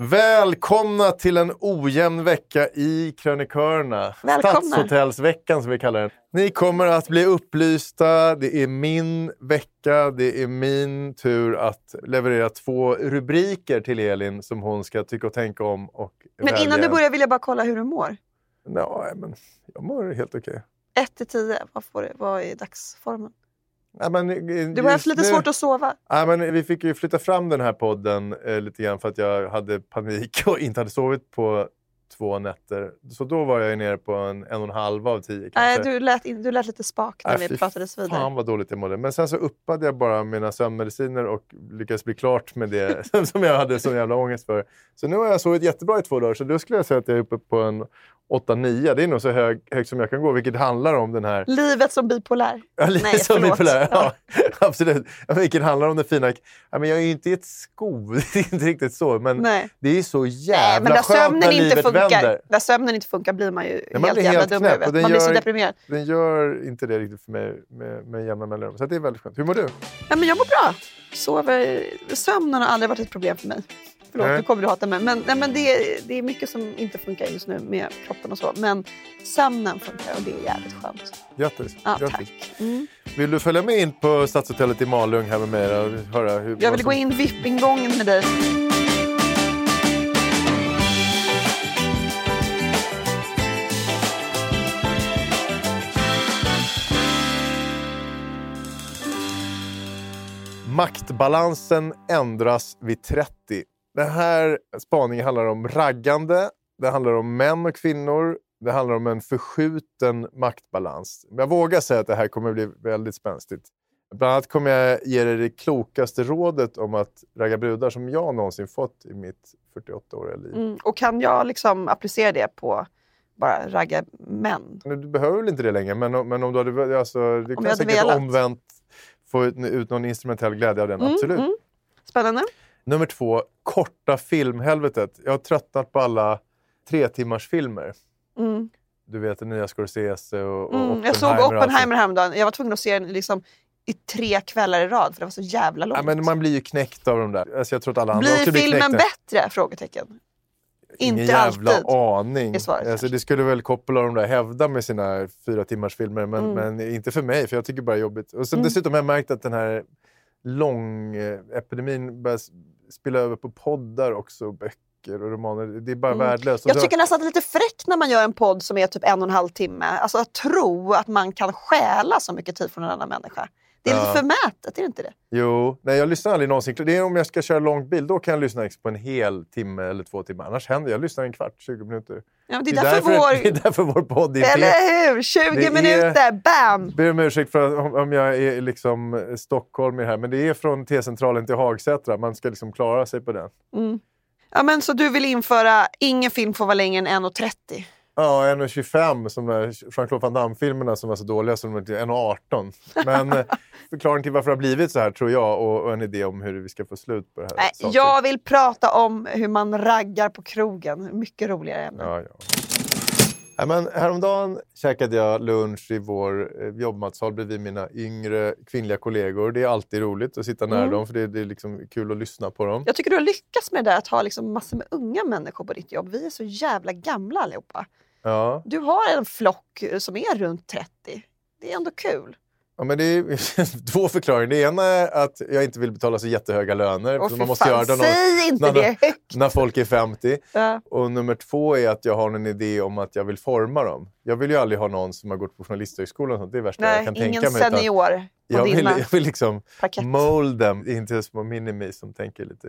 Välkomna till en ojämn vecka i krönikörerna. Välkomna. Stadshotellsveckan som vi kallar den. Ni kommer att bli upplysta. Det är min vecka. Det är min tur att leverera två rubriker till Elin som hon ska tycka och tänka om. Och Men innan du börjar vill jag bara kolla hur du mår. Nej, men jag mår helt okej. 1 till 10, vad, får du, vad är dagsformen? Nej, men, Du har haft lite svårt att sova. Nej, men vi fick ju flytta fram den här podden eh, lite grann för att jag hade panik och inte hade sovit på två nätter. Så då var jag nere på en, en och en halv av tio kanske. Nej, du, lät du lät lite spak när Nej, vi pratades vidare. Fan vad dåligt jag mådde. Men sen så uppade jag bara mina sömnmediciner och lyckades bli klart med det som jag hade sån jävla ångest för. Så nu har jag sovit jättebra i två dagar. Så då skulle jag säga att jag är uppe på en 8-9. Det är nog så hög, högt som jag kan gå. Vilket handlar om den här... Livet som bipolär. Ja, lite Nej, som förlåt. bipolär. Ja, absolut. Ja, Vilket handlar om det fina... Ja, men jag är ju inte i ett sko. Det är inte riktigt så. Men Nej. det är så Nej, jävla men där skönt när inte livet funkar, vänder. där sömnen inte funkar blir man ju man helt blir jävla helt dum knäpp, Man blir så gör- deprimerad. Den gör inte det riktigt för mig med, med jämna mellanrum. Så det är väldigt skönt. Hur mår du? Nej, men jag mår bra. Sover. Sömnen har aldrig varit ett problem för mig. Förlåt, Nej. nu kommer du hata mig. Men, nej, men det, är- det är mycket som inte funkar just nu med kroppen och så. Men sömnen funkar och det är jävligt skönt. Grattis. Ja, Grattis. tack. Mm. Vill du följa med in på Stadshotellet i Malung här med mig? Och höra hur, Jag vill som- gå in VIP-ingången med dig. Maktbalansen ändras vid 30. Den här spaningen handlar om raggande, det handlar om män och kvinnor, det handlar om en förskjuten maktbalans. Men jag vågar säga att det här kommer bli väldigt spänstigt. Bland annat kommer jag ge dig det klokaste rådet om att ragga brudar som jag någonsin fått i mitt 48-åriga liv. Mm. Och kan jag liksom applicera det på bara ragga män? Du behöver väl inte det längre, men, om- men om du hade... Alltså, det kan jag hade säkert velat. omvänt få ut, ut någon instrumentell glädje av den, Mm, absolut. mm. Spännande. Nummer två, korta filmhelvetet. Jag har tröttnat på alla tre timmars filmer. Mm. Du vet, den nya Scorsese och, och Mm. Jag såg Oppenheimer häromdagen. Jag var tvungen att se den liksom i tre kvällar i rad för det var så jävla långt. Ja, men man blir ju knäckt av de där. Alltså, jag tror att alla andra Blir också blir filmen knäckta. bättre? Frågetecken. Ingen Inte jävla alltid. aning. är svaret alltså, det skulle väl Coppola och de där hävda med sina fyra timmars filmer, men, Mm. men inte för mig, för jag tycker bara det är jobbigt. Och så, Mm. Dessutom har jag märkt att den här lång-epidemin börjar s- spilla över på poddar också, böcker och romaner. Det är bara Mm. värdelöst. Jag så- tycker nästan att det är lite fräckt när man gör en podd som är typ en och en halv timme. Alltså att tro att man kan stjäla så mycket tid från en annan människa. Det är Ja. lite förmätet, är det inte det? Jo, nej, jag lyssnar aldrig någonsin. Det är om jag ska köra långt bil, då kan jag lyssna på en hel timme eller två timmar. Annars händer jag lyssnar en kvart, 20 minuter. Ja, men det, är därför, det vår... är därför vår podd är. Eller hur? 20 Det är- minuter, bam! Ber om ursäkt för om- om jag är liksom eh, stockholmare här, men det är från T-centralen till Hagsätra. Man ska liksom klara sig på den. Mm. Ja, men så du vill införa, ingen film får vara längre än 1.30? Ja, 1,25 som Jean-Claude Van Damme-filmerna som var så dåliga som de är 1,18. Men eh, förklaringen till varför det har blivit så här tror jag och, och en idé om hur vi ska få slut på det här. Saken. jag vill prata om hur man raggar på krogen. Mycket roligare ämne. Ja, ja. Ja, men häromdagen käkade jag lunch i vår eh, jobbmatsal bredvid mina yngre kvinnliga kollegor. Det är alltid roligt att sitta nära Mm. dem för det, det är liksom kul att lyssna på dem. Jag tycker du har lyckats med det där att ha liksom massor med unga människor på ditt jobb. Vi är så jävla gamla allihopa. Ja. Du har en flock eh, som är runt 30. Det är ändå kul. Ja, men det är två förklaringar. Det ena är att jag inte vill betala så jättehöga löner. Och för man måste fan, göra det säg inte när- det högt! när folk är 50. Ja. Och nummer två är att jag har en idé om att jag vill forma dem. Jag vill ju aldrig ha någon som har gått på Journalisthögskolan. sånt. Det är värsta jag Nej, kan ingen tänka mig. utan senior på Jag vill, dina jag vill liksom parkett. mold them. Inte små minimis som tänker lite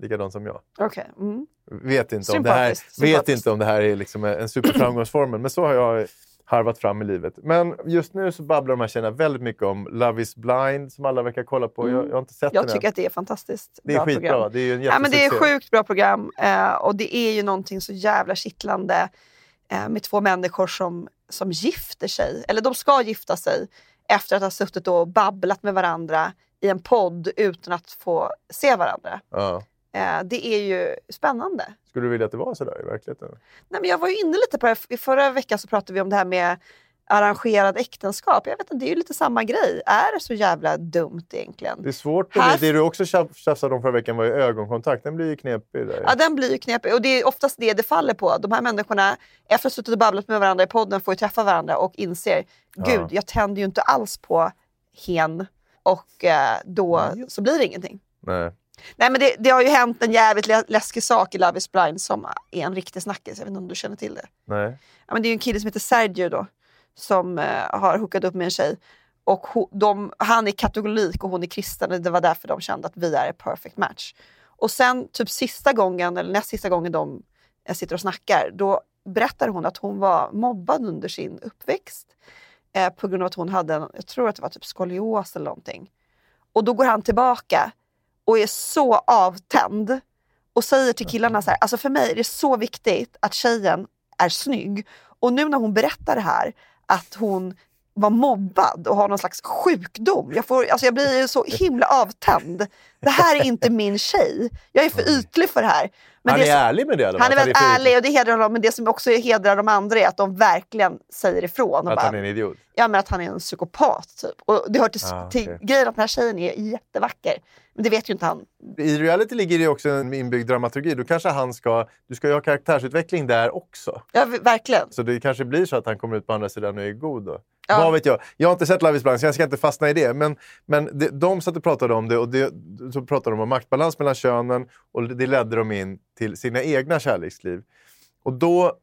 likadant som jag. Okej. Mm. Vet inte, om det här, vet inte om det här är liksom en superframgångsformel, men så har jag harvat fram i livet. Men just nu så babblar de här tjejerna väldigt mycket om Love is blind som alla verkar kolla på. Jag, jag har inte sett Mm. Jag den tycker än. att det är fantastiskt Det är bra skitbra. program. Det är en Ja, men det är jättesuccé. sjukt bra program eh, och det är ju någonting så jävla kittlande eh, med två människor som, som gifter sig, eller de ska gifta sig efter att ha suttit och babblat med varandra i en podd utan att få se varandra. Ja. Eh, det är ju spännande. Skulle du vilja att det var sådär i verkligheten? Nej, men jag var ju inne lite på det, I förra veckan så pratade vi om det här med arrangerad äktenskap. Jag vet inte, det är ju lite samma grej. Är det så jävla dumt egentligen? Det är svårt. Här- Det du också tjaf- tjafsade om förra veckan var ju ögonkontakt. Den blir ju knepig. Där. Ja, den blir ju knepig. Och det är oftast det det faller på. De här människorna, efter att ha suttit och babblat med varandra i podden, får ju träffa varandra och inser, gud, jag tänder ju inte alls på hen. Och eh, då så blir det ingenting. Nej. Nej men det, det har ju hänt en jävligt lä- läskig sak i Love is blind som är en riktig snackis. Jag vet inte om du känner till det? Nej. Ja, men det är en kille som heter Sergio då, som eh, har hookat upp med en tjej. Och ho, de, han är katolik och hon är kristen och det var därför de kände att vi är ett perfect match. Och sen typ sista gången, eller näst sista gången de eh, sitter och snackar, då berättar hon att hon var mobbad under sin uppväxt. Eh, på grund av att hon hade, en, jag tror att det var typ skolios eller någonting. Och då går han tillbaka och är så avtänd och säger till killarna så här, alltså för mig är det så viktigt att tjejen är snygg. Och nu när hon berättar det här, att hon var mobbad och har någon slags sjukdom. Jag, får, alltså jag blir så himla avtänd. Det här är inte min tjej. Jag är för ytlig för det här. Men han är som- ärlig med det? Eller? han är väldigt ärlig och det hedrar honom. Men det som också hedrar de andra är att de verkligen säger ifrån. Och Att bara, han är en idiot? Ja, men att han är en psykopat typ. Och det hör till, Ah, till okej. grejen att den här tjejen är jättevacker. Men det vet ju inte han. I reality ligger det också en inbyggd dramaturgi. Då kanske han ska, du ska ju ha karaktärsutveckling där också. Ja, verkligen. Så det kanske blir så att han kommer ut på andra sidan och är god då. Ja. Vad vet jag? Jag har inte sett Love is blind så jag ska inte fastna i det. Men, men det, de satt och pratade om det och det, så pratade de om maktbalans mellan könen och det ledde dem in till sina egna kärleksliv. Och då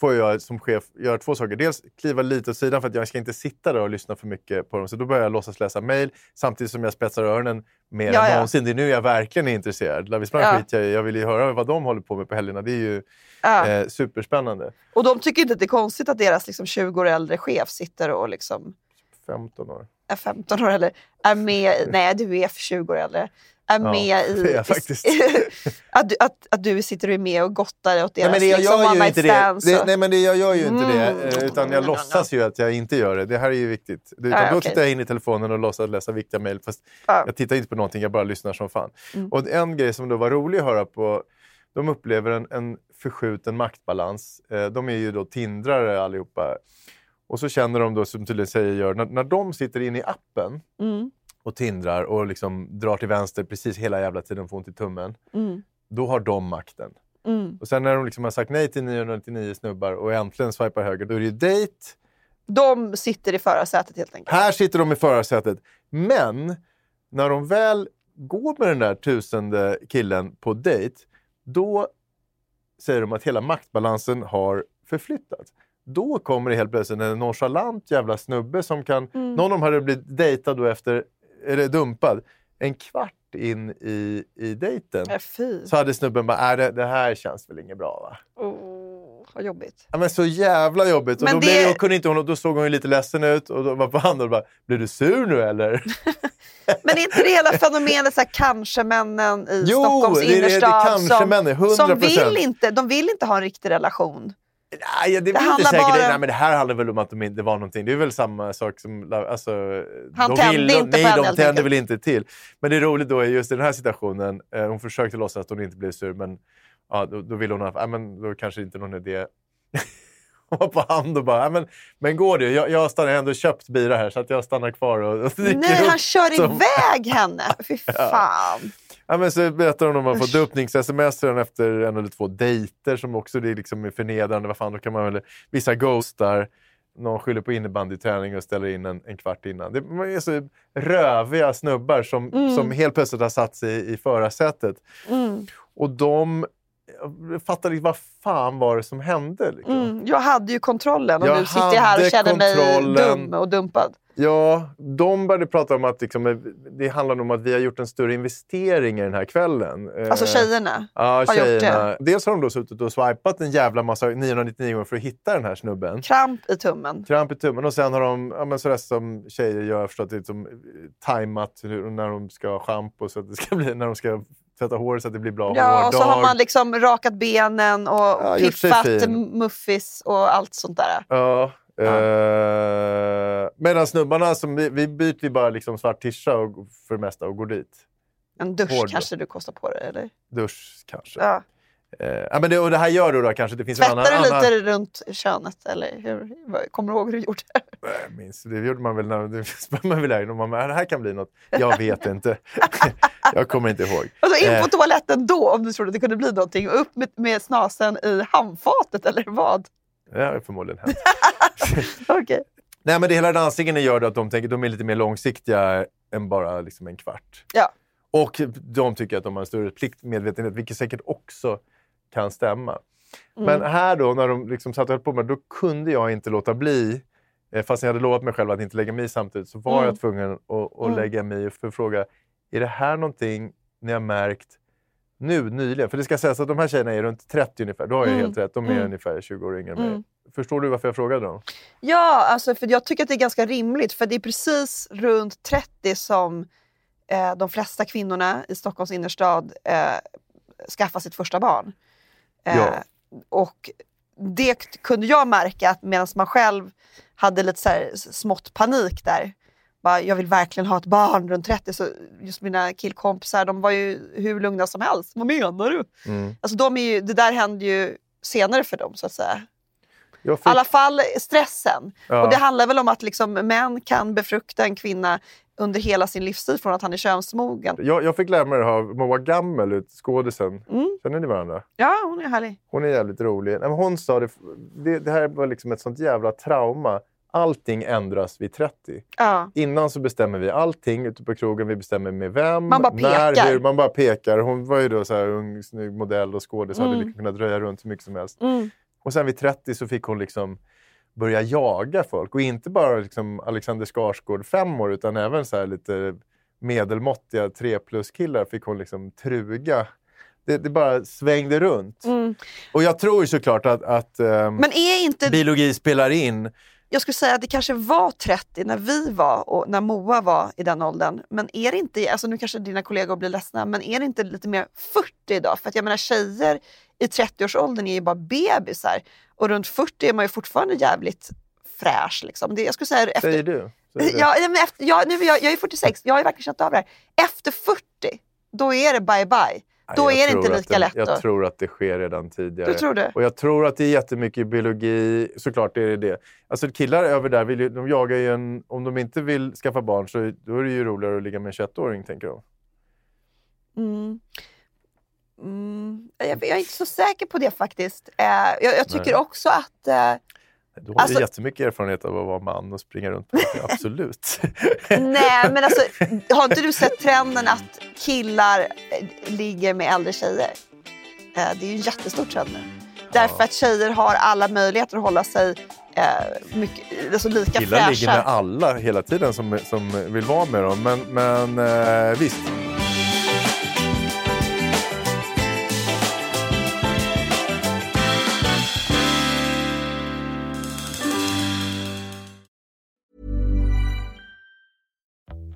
får jag som chef göra två saker. Dels kliva lite åt sidan för att jag ska inte sitta där och lyssna för mycket på dem. Så då börjar jag låtsas läsa mejl samtidigt som jag spetsar öronen mer Ja, än ja. någonsin. Det är nu jag verkligen är intresserad. Ja. skiter jag. Jag vill ju höra vad de håller på med på helgerna. Det är ju Ja. eh, superspännande. Och de tycker inte att det är konstigt att deras liksom, 20 år äldre chef sitter och liksom 15 år. är 15 år eller är med nej du är för 20 år äldre, är med i... det är faktiskt. att, du, att, att du sitter och är med och gottar dig åt deras Nej men det, jag liksom, gör one ju night inte det. stands. det och- nej men det, jag gör ju inte Mm. det. eh, Utan jag låtsas ju att jag inte gör det. Det här är ju viktigt. Det- Utan Ja, då tittar jag in i telefonen och låtsas läsa viktiga mejl. Fast Ja. jag tittar inte på någonting, jag bara lyssnar som fan. Mm. Och en grej som då var rolig att höra på, de upplever en, en förskjuten maktbalans. Eh, De är ju då tindrare allihopa. Och så känner de då, som tydligen säger gör, när, när de sitter inne i appen Mm, och tindrar och liksom drar till vänster precis hela jävla tiden får ont i tummen. mm, Då har de makten. mm. Och sen när de liksom har sagt nej till 999 snubbar och äntligen swipar höger, då är det ju dejt. De sitter i förarsätet helt enkelt. Här sitter de i förarsätet. Men när de väl går med den där tusende killen på dejt, då säger de att hela maktbalansen har förflyttats. Då kommer det helt plötsligt en nonchalant jävla snubbe som kan... Mm. Någon av dem hade blivit dejtad då efter, eller dumpad, en kvart in i, i dejten. Ja, fy. Så hade snubben bara, äh, det, det här känns väl inget bra va? Oh, vad jobbigt. Ja, men så jävla jobbigt. Och då, det- blev, kunde inte hon, då såg hon ju lite ledsen ut och då var på han och bara, blir du sur nu eller? Men är inte det hela fenomenet så här, kanske-männen i Jo, Stockholms det är- det är innerstad kanske-männen, 100%. som vill inte, de vill inte ha en riktig relation. Nej, det är väl inte handlar säkert. bara- Det, nej, men det här handlar väl om att de inte det var någonting. Det är väl samma sak som... Alltså, Han de tände vill, inte på Nej, de tände enkelt. väl inte till. Men det är roligt då är just i den här situationen, eh, hon försökte låtsas att hon inte blev sur, men ja, då, då ville hon ha... Ja, men då kanske inte någon idé var på hand och bara, "Ja, men, men går det? Jag, jag stannar, jag har ändå köpt bira här så att jag stannar kvar och, och Nej, han kör som- iväg henne. Fy fan. Ja, men så berättar hon om man får döpnings-sms redan efter en eller två dejter som också det är liksom är förnedrande. Vad fan, då kan man väl, vissa ghostar, någon skyller på innebandyträning och ställer in en, en kvart innan. Det är så röviga snubbar som, som helt plötsligt har satt sig i, i förarsätet. Mm. Och de jag fattar inte vad fan var det som hände. Liksom. Mm. Jag hade ju kontrollen och Jag nu sitter jag här och känner mig kontrollen. dum och dumpad. Ja, de började prata om att liksom, det handlar om att vi har gjort en större investering i den här kvällen. Alltså Eh, tjejerna. Ja, har gjort tjejerna. Dels har de då suttit och swipat en jävla massa 999 gånger för att hitta den här snubben. Kramp i tummen. Kramp i tummen och sen har de, ja, men sådär som tjejer gör, för att det är som eh, tajmat hur- när de ska ha schampo så att det ska bli, när de ska tvätta håret så att det blir bra Ja, och så har man liksom rakat benen och Ja, piffat muffis och allt sånt där. Ja. Eh, medan snubbarna, som vi, vi byter ju bara liksom svart tischa och, för det mesta och går dit. En dusch Hård. kanske du kostar på dig, eller? Dusch kanske. Ja. Eh, ja, men det, och det här gör du då kanske? Det finns en Tvättar annan, du annan... lite runt könet, eller hur? Kommer du ihåg hur du gjorde? Jag minns, det gjorde man väl när man väl och man bara, det här kan bli något. Jag vet inte. jag kommer inte ihåg. Och så in på Eh. toaletten då, om du trodde det kunde bli någonting. Och upp med, med snasen i handfatet, eller vad? Det har förmodligen hänt. Okej. Nej, men det hela dansingen gör att de tänker de är lite mer långsiktiga än bara liksom en kvart. Ja. Och de tycker att de har en större pliktmedvetenhet, vilket säkert också kan stämma. Men här då, när de liksom satt och höll på med då kunde jag inte låta bli, fast jag hade lovat mig själv att inte lägga mig i samtidigt, så var Mm. jag tvungen att, att lägga mig i för fråga, är det här någonting ni har märkt nu nyligen? För det ska sägas att de här tjejerna är runt 30 ungefär, då har jag Mm. helt rätt, de är Mm. ungefär 20 år yngre än mig. Mm. Förstår du varför jag frågade dem? Ja, alltså, för jag tycker att det är ganska rimligt. För det är precis runt 30 som eh, de flesta kvinnorna i Stockholms innerstad eh, skaffar sitt första barn. Eh, Ja. Och det kunde jag märka att medan man själv hade lite så här smått panik där. Bara, jag vill verkligen ha ett barn runt 30. Så just mina killkompisar, de var ju hur lugna som helst. Vad menar du? Mm. Alltså, de är ju, det där hände ju senare för dem så att säga. I fick, alla fall stressen. Ja. Och det handlar väl om att liksom, män kan befrukta en kvinna under hela sin livstid från att han är könsmogen. jag, jag fick lära mig det här av Moa Gammel, skådisen. Mm. Känner ni varandra? Ja, hon är härlig. Hon är jävligt rolig. Hon sa det, det, det här var liksom ett sånt jävla trauma. Allting ändras vid 30. Ja. Innan så bestämmer vi allting ute på krogen. Vi bestämmer med vem, Man bara när, pekar. hur. Man bara pekar. Hon var ju då så här ung, snygg modell och skådis. Hade Mm. liksom kunnat dröja runt hur mycket som helst. Mm. Och sen vid 30 så fick hon liksom börja jaga folk. Och inte bara liksom Alexander Skarsgård fem år utan även så här lite medelmåttiga tre plus killar fick hon liksom truga. Det, det bara svängde runt. Mm. Och jag tror ju såklart att, att Men är inte, biologi spelar in. Jag skulle säga att det kanske var 30 när vi var och när Moa var i den åldern. Men är det inte, alltså nu kanske dina kollegor blir ledsna, men är det inte lite mer 40 idag? För att jag menar tjejer i 30-årsåldern är ju bara bebisar och runt 40 är man ju fortfarande jävligt fräsch. Liksom. Det, jag skulle säga efter, Säger du? Säger du? Ja, men efter, ja, nu, jag, jag är 46, jag har ju verkligen känt av det här. Efter 40, då är det bye bye. Då jag är det tror inte att lika det, lätt. Jag då. tror att det sker redan tidigare. Du tror det? Och jag tror att det är jättemycket biologi. Såklart är det det. Alltså killar över där, vill ju, de jagar ju en... Om de inte vill skaffa barn så då är det ju roligare att ligga med en 21-åring, tänker de. Mm. Mm. Jag, jag är inte så säker på det faktiskt. Eh, jag, jag tycker Nej. också att... Eh, Du har Alltså- ju jättemycket erfarenhet av att vara man och springa runt. på det. Absolut. nej, men alltså, har inte du sett trenden att killar eh, ligger med äldre tjejer? Eh, det är ju en jättestor trend nu. Därför Ja. att tjejer har alla möjligheter att hålla sig eh, mycket, alltså lika Killar fräscha. ligger med alla hela tiden som, som vill vara med dem. Men, men eh, visst.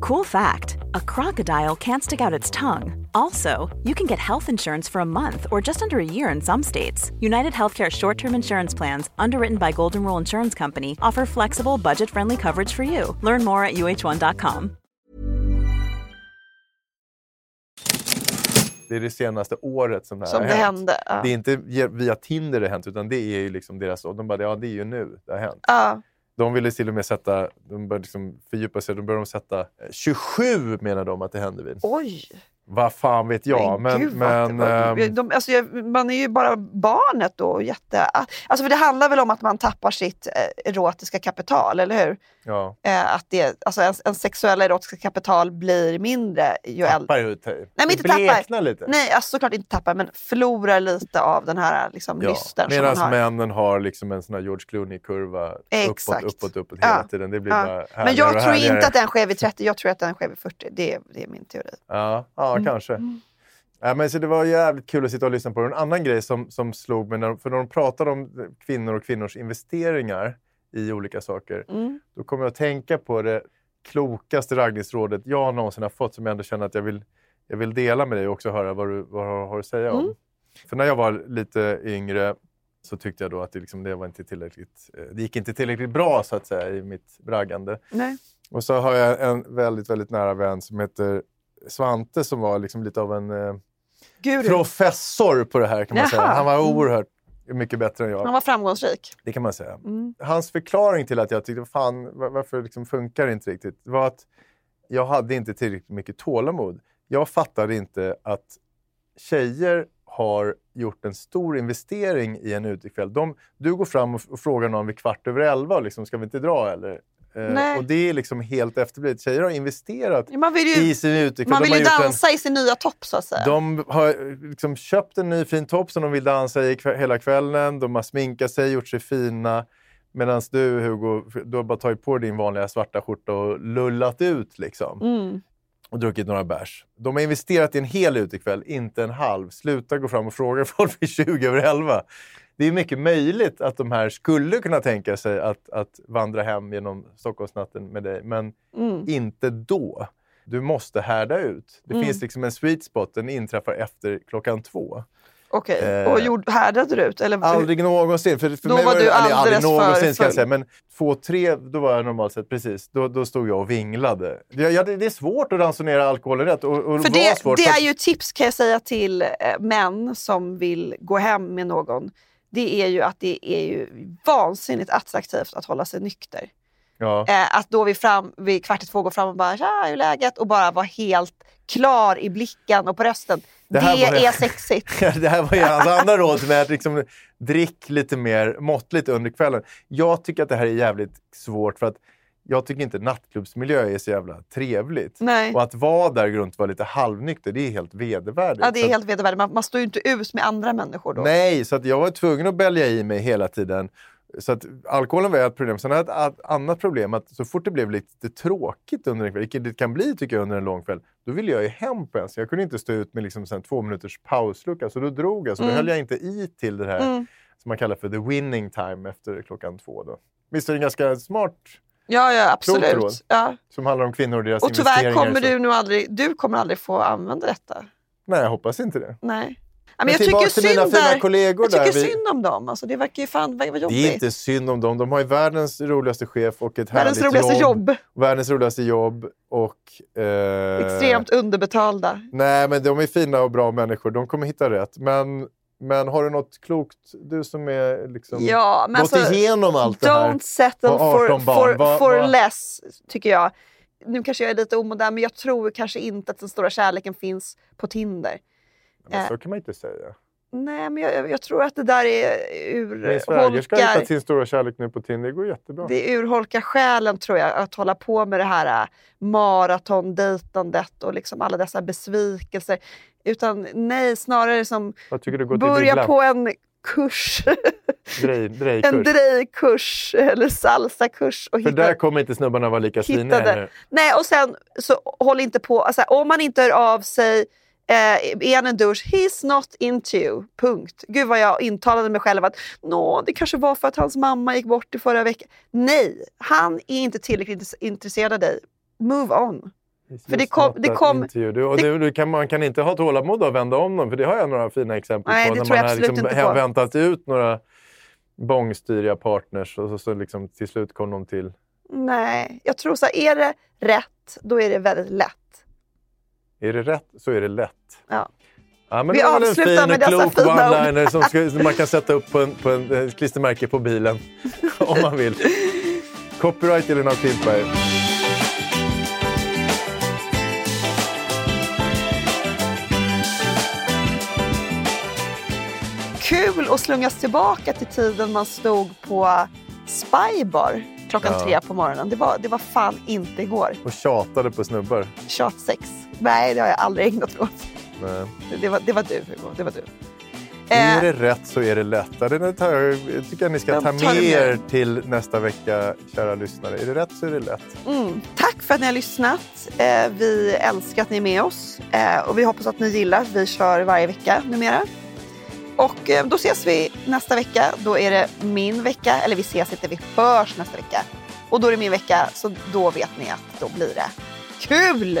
Cool fact a crocodile can't stick out its tongue. Also, you can get health insurance for a month or just under a year in some states. United Healthcare short term insurance plans, underwritten by Golden Rule Insurance Company, offer flexible, budget friendly coverage for you. Learn more at uh1.com. Det är det senaste året som det här Som har det hänt. hände. Ja. Det är inte via Tinder det har hänt, utan det är ju liksom deras... och De bara, ja det är ju nu det har hänt. Ja. De ville till och med sätta, de började liksom fördjupa sig, de började de sätta eh, 27 menar de att det hände vid. Oj! Vad fan vet jag. Men, gud, vad- men, vad- ehm, de, alltså, man är ju bara barnet då. Jätte, alltså, för det handlar väl om att man tappar sitt eh, erotiska kapital, eller hur? Ja, Eh, att det, alltså, en, en sexuella erotiska kapital blir mindre ju äldre. tappar ju... Nej, men inte tappar. lite. Nej, alltså, såklart inte tappar, men förlorar lite av den här liksom, Ja, lysten Medan har. männen har liksom en sån här George Clooney-kurva uppåt, uppåt, uppåt Ja. hela tiden. Det blir Ja. bara Men härligare jag och tror inte att den sker vid 30, jag tror att den sker vid 40. Det är, det är min teori. Ja, ja Mm. kanske. Ja, men så det var jävligt kul att sitta och lyssna på det. En annan grej som, som slog mig, när, för när de pratade om kvinnor och kvinnors investeringar i olika saker, Mm. då kom jag att tänka på det klokaste raggningsrådet jag någonsin har fått som jag ändå känner att jag vill, jag vill dela med dig och också höra vad du, vad du har att säga om. Mm. För när jag var lite yngre så tyckte jag då att det, liksom, det, var inte tillräckligt, eh, det gick inte tillräckligt bra så att säga i mitt raggande. Nej. Och så har jag en väldigt, väldigt nära vän som heter Svante som var liksom lite av en eh, Guru. professor på det här kan man Jaha. säga. Han var oerhört mycket bättre än jag. Han var framgångsrik. Det kan man säga. Mm. Hans förklaring till att jag tyckte, fan var- varför liksom funkar det inte riktigt? var att jag hade inte tillräckligt mycket tålamod. Jag fattade inte att tjejer har gjort en stor investering i en utekväll. De, du går fram och, och frågar någon vid kvart över elva, liksom, ska vi inte dra eller? Eh, Nej. och det är liksom helt efterblivet. Tjejer har investerat Man vill ju, i sin utekväll. man vill ju gjort en- dansa i sin nya topp så att säga. de har liksom köpt en ny fin topp som de vill dansa i kväll, hela kvällen. De har sminkat sig, gjort sig fina. Medan du Hugo, du har bara tagit på din vanliga svarta skjorta och lullat ut liksom. Mm. Och druckit några bärs. De har investerat i en hel utekväll, inte en halv. Sluta gå fram och fråga folk vid 20 över 11. Det är mycket möjligt att de här skulle kunna tänka sig att, att vandra hem genom Stockholmsnatten med dig, men Mm. inte då. Du måste härda ut. Det Mm. finns liksom en sweet spot, den inträffar efter klockan två. Okej, Eh, och gjord, härdade du ut? Eller? Aldrig någonsin. För, för Då mig var det- du alldeles aldrig någonsin för ska jag säga. Men två, tre, då var jag normalt sett precis. Då, då stod jag och vinglade. Jag, jag, det är svårt att ransonera alkoholen rätt. Och, och För var det, svårt, det för är ju tips kan jag säga till eh, män som vill gå hem med någon. Det är ju att det är ju vansinnigt attraktivt att hålla sig nykter. Ja. Eh, att då vid, fram, vid kvart i två gå fram och bara “tja, hur är läget?” och bara vara helt klar i blicken och på rösten. Det Det, var- är sexigt. det här var ju hans andra råd till mig, att liksom, drick lite mer måttligt under kvällen. Jag tycker att det här är jävligt svårt för att jag tycker inte nattklubbsmiljö är så jävla trevligt. Nej. Och att vara där runt och vara lite halvnykter, det är helt vedervärdigt. Ja, det är helt vedervärdigt. Man, man står ju inte ut med andra människor då. Nej, så att jag var tvungen att bälja i mig hela tiden. Så att alkoholen var ett problem. Sen hade jag ett annat problem, att så fort det blev lite tråkigt under en kväll, vilket det kan bli tycker jag under en lång kväll, då ville jag ju hem på en. Så jag kunde inte stå ut med liksom sen två minuters pauslucka, så då drog jag. Så då Mm. höll jag inte i till det här Mm. som man kallar för the winning time efter klockan två. Då. Visst är det ganska smart, Ja, ja absolut. Ja. som handlar om kvinnor och deras Och tyvärr investeringar. kommer så- du nog aldrig, du kommer aldrig få använda detta. Nej, jag hoppas inte det. Nej. Men men jag tycker till mina synd fina där. kollegor Jag tycker där. Vi- synd om dem. Alltså, det verkar ju fan vad vad Det jobbigt. är inte synd om dem. De har ju världens roligaste chef och ett Världens härligt roligaste jobb. Världens roligaste jobb och... Eh, Extremt underbetalda. Nej, men de är fina och bra människor. De kommer hitta rätt. Men, men har du något klokt, du som är liksom Ja, men gått alltså, igenom allt det här? Don't settle Och for, 18 barn. for, for less, tycker jag. Nu kanske jag är lite omodern, men jag tror kanske inte att den stora kärleken finns på Tinder. Men eh, så kan man inte säga. Nej, men jag, jag tror att det där är Min svägerska har hittat urholkar, sin stora kärlek nu på Tinder. Det går jättebra. det urholkar själen, tror jag, att hålla på med det här äh, maratondejtandet och liksom alla dessa besvikelser. Utan nej, snarare som Vad tycker du går börja på en kurs. Drej, drejkurs. en drejkurs eller salsakurs. Och För hitta- där kommer inte snubbarna vara lika sviniga. Nej, och sen så håll inte på. Alltså, om man inte hör av sig, eh, är han en douche, he's not into you. Punkt. Gud vad jag intalade mig själv att Nå, det kanske var för att hans mamma gick bort i förra veckan. Nej, han är inte tillräckligt intress- intresserad av dig. Move on. För det kom- det kom-. Du, och det- du, kan, man kan inte ha tålamod och vända om dem, för det har jag några fina exempel Nej, på. när man har liksom väntat ut några bångstyriga partners och så, så liksom till slut kom de till. Nej, jag tror så här, är det rätt, då är det väldigt lätt. Är det rätt så är det lätt. Ja. Ja, men Vi det var en fin med och klok one-liner som, ska, som man kan sätta upp på en, på en eh, klistermärke på bilen om man vill. Copyright Elinor Klintberg. Kul att slungas tillbaka till tiden man stod på Spybar klockan Ja. tre på morgonen. Det var, det var fan inte igår. Och tjatade på snubbar. Tjatsex. Nej, det har jag aldrig ägnat mig åt. Nej. Det, var, det var du, Hugo. Det var du. Är Eh, det rätt så är det lätt. Det tar, jag jag tycker att ni ska Jag ta med er till nästa vecka, kära lyssnare. Är det rätt så är det lätt. mm, tack för att ni har lyssnat. Eh, vi älskar att ni är med oss. Eh, och vi hoppas att ni gillar att vi kör varje vecka numera. Och då ses vi nästa vecka. Då är det min vecka. Eller vi ses inte, vi hörs nästa vecka. Och då är det min vecka, så då vet ni att då blir det kul!